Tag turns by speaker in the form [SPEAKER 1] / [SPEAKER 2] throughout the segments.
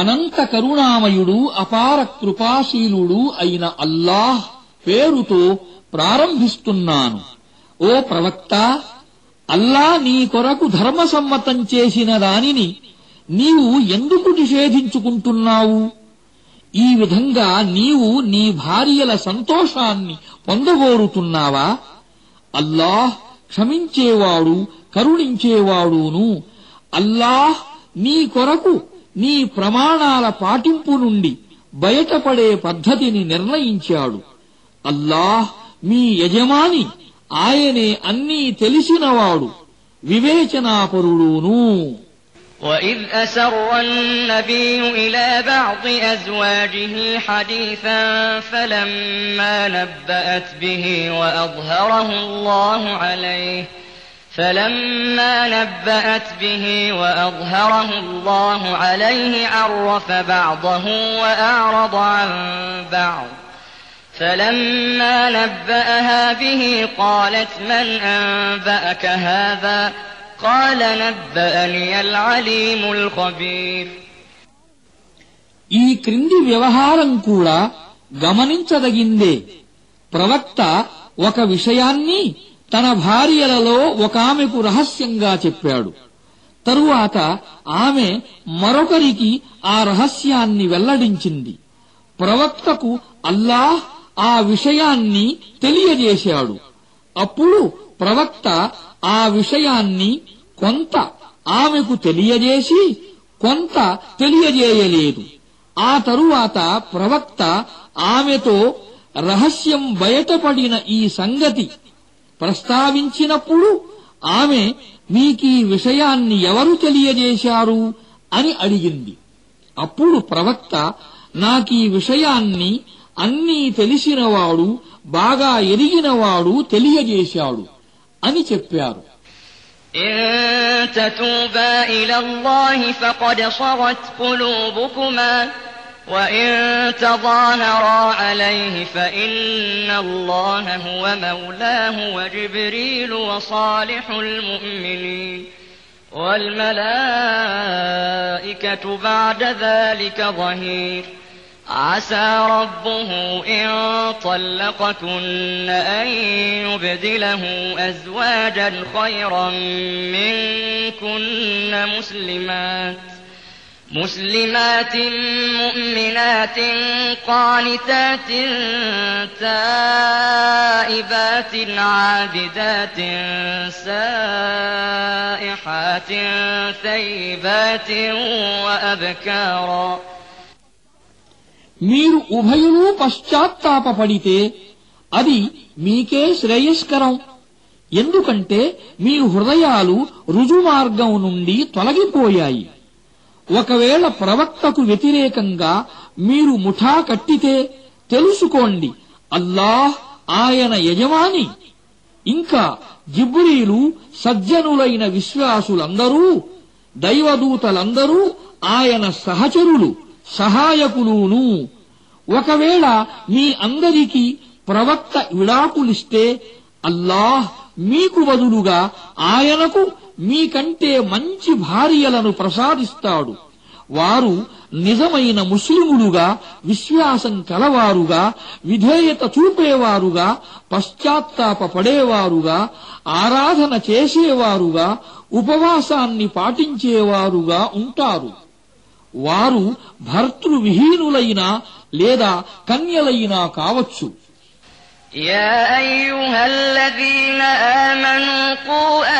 [SPEAKER 1] అనంత కరుణామయుడు అపార కృపాశీలుడు అయిన అల్లాహ్ పేరుతో ప్రారంభిస్తున్నాను ఓ ప్రవక్త అల్లా నీ కొరకు ధర్మసమ్మతం చేసిన దానిని నీవు ఎందుకు నిషేధించుకుంటున్నావు ఈ విధంగా నీవు నీ భార్యల సంతోషాన్ని పొందగోరుతున్నావా అల్లాహ్ క్షమించేవాడు కరుణించేవాడును అల్లాహ్ నీ కొరకు నీ ప్రమాణాల పాటింపు నుండి బయటపడే పద్ధతిని నిర్ణయించాడు అల్లాహ్ మీ యజమాని ఆయనే అన్నీ తెలిసినవాడు వివేచనాపరుడును وإذ أسر النبي إلى بعض أزواجه حديثا فلما نبأت به وأظهره الله عليه فلما نبأت به وأظهره الله عليه عرف بعضه وأعرض عن بعض فلما نبأها به قالت من أنبأك هذا قال نبأني العليم الخبير ఈ క్రింది వ్యవహారం కూడా గమనించదగిందే ప్రవక్త ఒక విషయాన్ని తన భార్యలలో ఒక ఆమెకు రహస్యంగా చెప్పాడు తరువాత ఆమె మరొకరికి ఆ రహస్యాన్ని వెల్లడించింది ప్రవక్తకు అల్లాహ్ ఆ విషయాన్ని తెలియజేశాడు అప్పుడు ప్రవక్త ఆ విషయాన్ని కొంత ఆమెకు తెలియజేసి కొంత తెలియజేయలేదు ఆ తరువాత ప్రవక్త ఆమెతో రహస్యం బయటపడిన ఈ సంగతి ప్రస్తావించినప్పుడు ఆమె మీకీ విషయాన్ని ఎవరు తెలియజేశారు అని అడిగింది అప్పుడు ప్రవక్త నాకీ విషయాన్ని అన్నీ తెలిసినవాడు బాగా ఎరిగినవాడు తెలియజేశాడు అని చెప్పారు ఏ وإن تظاهرا عليه فإن الله هو مولاه وجبريل وصالح المؤمنين والملائكة بعد ذلك ظهير عسى ربه إن طلقكن أن يبدله أزواجا خيرا منكن مسلمات مسلمات مؤمنات قانتات تائبات عابدات سائحات ثيبات وأبكارا మీరు ఉభయము పశ్చాత్తాపడితే అది మీకే శ్రేయస్కరం ఎందుకంటే మీ హృదయాలు రుజుమార్గం నుండి తొలగిపోయాయి ఒకవేళ ప్రవక్తకు వ్యతిరేకంగా మీరు ముఠా కట్టితే తెలుసుకోండి అల్లాహ్ ఆయన యజమాని ఇంకా జిబ్రీలు సజ్జనులైన విశ్వాసులందరూ దైవదూతలందరూ ఆయన సహచరులు సహాయకులును ఒకవేళ మీ అందరికీ ప్రవక్త విడాకులిస్తే అల్లాహ్ మీకు బదులుగా ఆయనకు మీకంటే మంచి భార్యలను ప్రసాదిస్తాడు వారు నిజమైన ముస్లిములుగా విశ్వాసం కలవారుగా విధేయత చూపేవారుగా పశ్చాత్తాప పడేవారుగా ఆరాధన చేసేవారుగా ఉపవాసాన్ని పాటించేవారుగా ఉంటారు వారు భర్తృవిహీనులైనా లేదా కన్యలైనా కావచ్చు يا أيها الذين قوا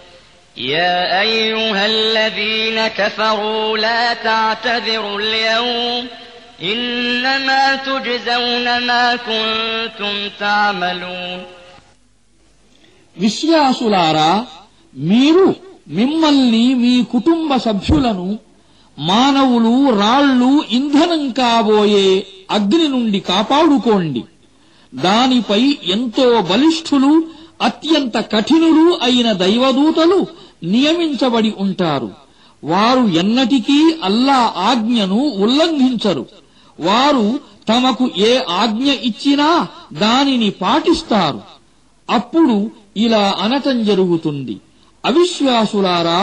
[SPEAKER 1] يا أيها الذين كفروا لا تعتذروا اليوم إنما تجزون ما كنتم تعملون విశ్వాసులారా మీరు మిమ్మల్ని మీ కుటుంబ సభ్యులను మానవులు రాళ్లు ఇంధనం కాబోయే అగ్ని నుండి కాపాడుకోండి దానిపై ఎంతో బలిష్ఠులు అత్యంత కఠినులు అయిన దైవదూతలు నియమించబడి ఉంటారు వారు ఎన్నటికీ అల్లా ఆజ్ఞను ఉల్లంఘించరు వారు తమకు ఏ ఆజ్ఞ ఇచ్చినా దానిని పాటిస్తారు అప్పుడు ఇలా అనటం జరుగుతుంది అవిశ్వాసులారా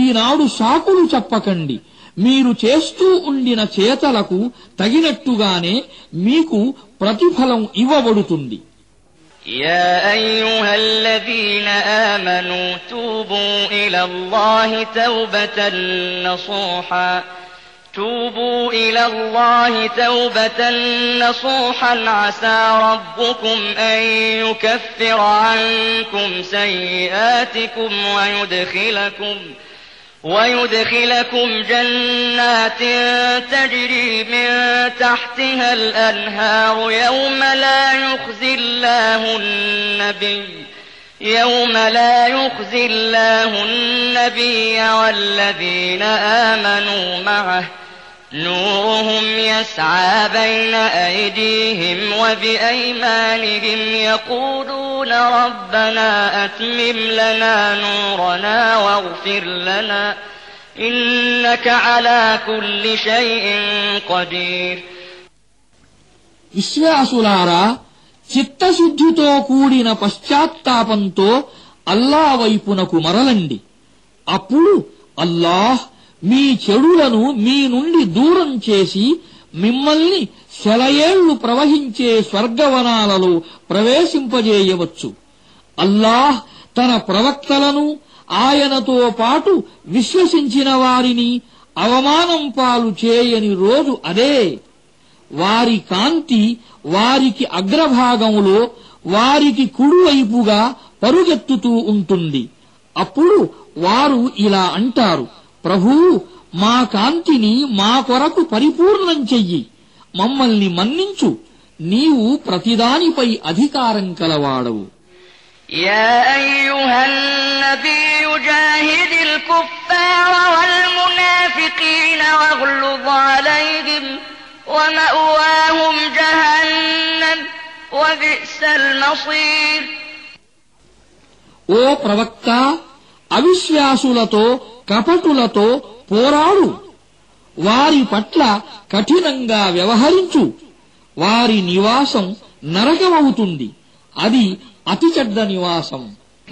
[SPEAKER 1] ఈనాడు సాకులు చెప్పకండి మీరు చేస్తూ ఉండిన చేతలకు తగినట్టుగానే మీకు ప్రతిఫలం ఇవ్వబడుతుంది يا أيها الذين آمنوا توبوا إلى الله توبة نصوحا توبوا إلى الله توبة نصوحا عسى ربكم أن يكفر عنكم سيئاتكم ويدخلكم ويدخلكم ويدخلكم جنات تجري من تحتها الأنهار يوم لا يخزي الله النبي يوم لا يخزي الله النبي والذين آمنوا معه نورهم يسعى بين أيديهم وبأيمانهم يقولون ربنا أتمم لنا نورنا واغفر لنا إنك على كل شيء قدير విశ్వాసులారా చిత్తశుద్ధితో కూడిన పశ్చాత్తాపంతో అల్లా వైపునకు మరలండి అప్పుడు అల్లాహ్ మీ చెడులను మీ నుండి దూరం చేసి మిమ్మల్ని సెలయేళ్లు ప్రవహించే స్వర్గవనాలలో ప్రవేశింపజేయవచ్చు అల్లాహ్ తన ప్రవక్తలను ఆయనతో పాటు విశ్వసించిన వారిని అవమానం పాలు చేయని రోజు అదే వారి కాంతి వారికి అగ్రభాగంలో వారికి కుడివైపుగా పరుగెత్తుతూ ఉంటుంది అప్పుడు వారు ఇలా అంటారు ప్రభు మా కాంతిని మా కొరకు పరిపూర్ణం చెయ్యి మమ్మల్ని మన్నించు నీవు ప్రతిదానిపై అధికారం కలవాడవు ఓ ప్రవక్త అవిశ్వాసులతో కపటులతో పోరాడు వారి పట్ల కఠినంగా వ్యవహరించు వారి నివాసం నరకమవుతుంది అది అతి చెడ్డ నివాసం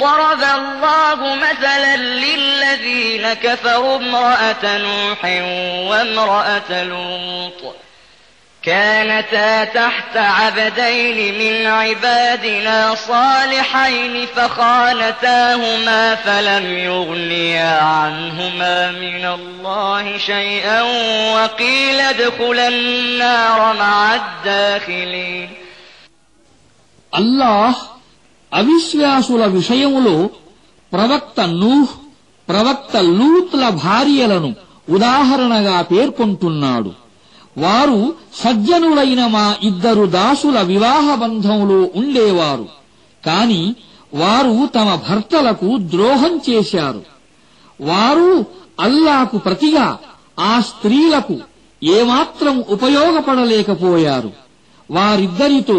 [SPEAKER 1] ضرب الله مثلا للذين كفروا امرأة نوح وامرأة لوط كانتا تحت عبدين من عبادنا صالحين فخانتاهما فلم يغنيا عنهما من الله شيئا وقيل ادخلا النار مع الداخلين الله అవిశ్వాసుల విషయములో ప్రవక్త నూహ్ ప్రవక్త లూత్ల భార్యలను ఉదాహరణగా పేర్కొంటున్నాడు వారు సజ్జనులైన మా ఇద్దరు దాసుల వివాహ బంధంలో ఉండేవారు కాని వారు తమ భర్తలకు ద్రోహం చేశారు వారు అల్లాకు ప్రతిగా ఆ స్త్రీలకు ఏమాత్రం ఉపయోగపడలేకపోయారు వారిద్దరితో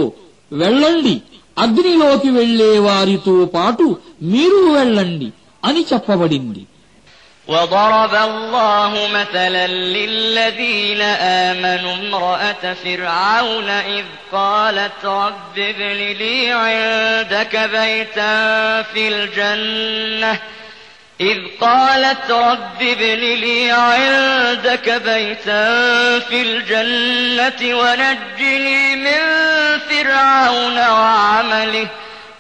[SPEAKER 1] వెళ్ళండి అగ్నిలోకి వెళ్లే వారితో పాటు మీరు వెళ్ళండి అని చెప్పబడింది وضرب الله مثلا للذين آمنوا امرأة فرعون إذ قالت رب ابن لي عندك بيتا في الجنة إذ قالت رب ابن لي عندك بيتا في الجنة ونجني من فرعون وعمله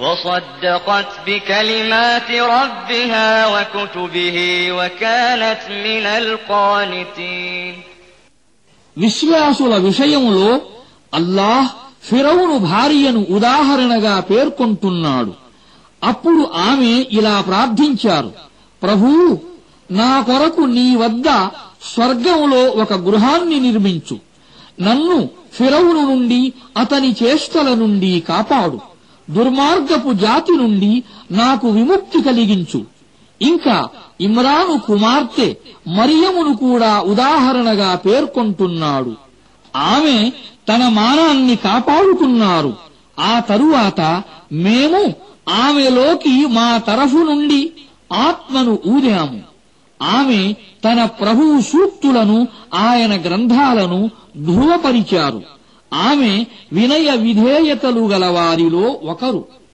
[SPEAKER 1] وصدقت విశ్వాసుల విషయంలో అల్లాహ్ ఫిరౌను భార్యను ఉదాహరణగా పేర్కొంటున్నాడు అప్పుడు ఆమె ఇలా ప్రార్థించారు ప్రభూ నా కొరకు నీ వద్ద స్వర్గంలో ఒక గృహాన్ని నిర్మించు నన్ను ఫిరౌను నుండి అతని చేష్టల నుండి కాపాడు దుర్మార్గపు జాతి నుండి నాకు విముక్తి కలిగించు ఇంకా ఇమ్రాను కుమార్తె మరియమును కూడా ఉదాహరణగా పేర్కొంటున్నాడు ఆమె తన మానాన్ని కాపాడుకున్నారు ఆ తరువాత మేము ఆమెలోకి మా తరఫు నుండి ఆత్మను ఊదాము ఆమె తన ప్రభువు సూక్తులను ఆయన గ్రంథాలను ధృవపరిచారు ఆమె వినయ విధేయతలు గల వారిలో ఒకరు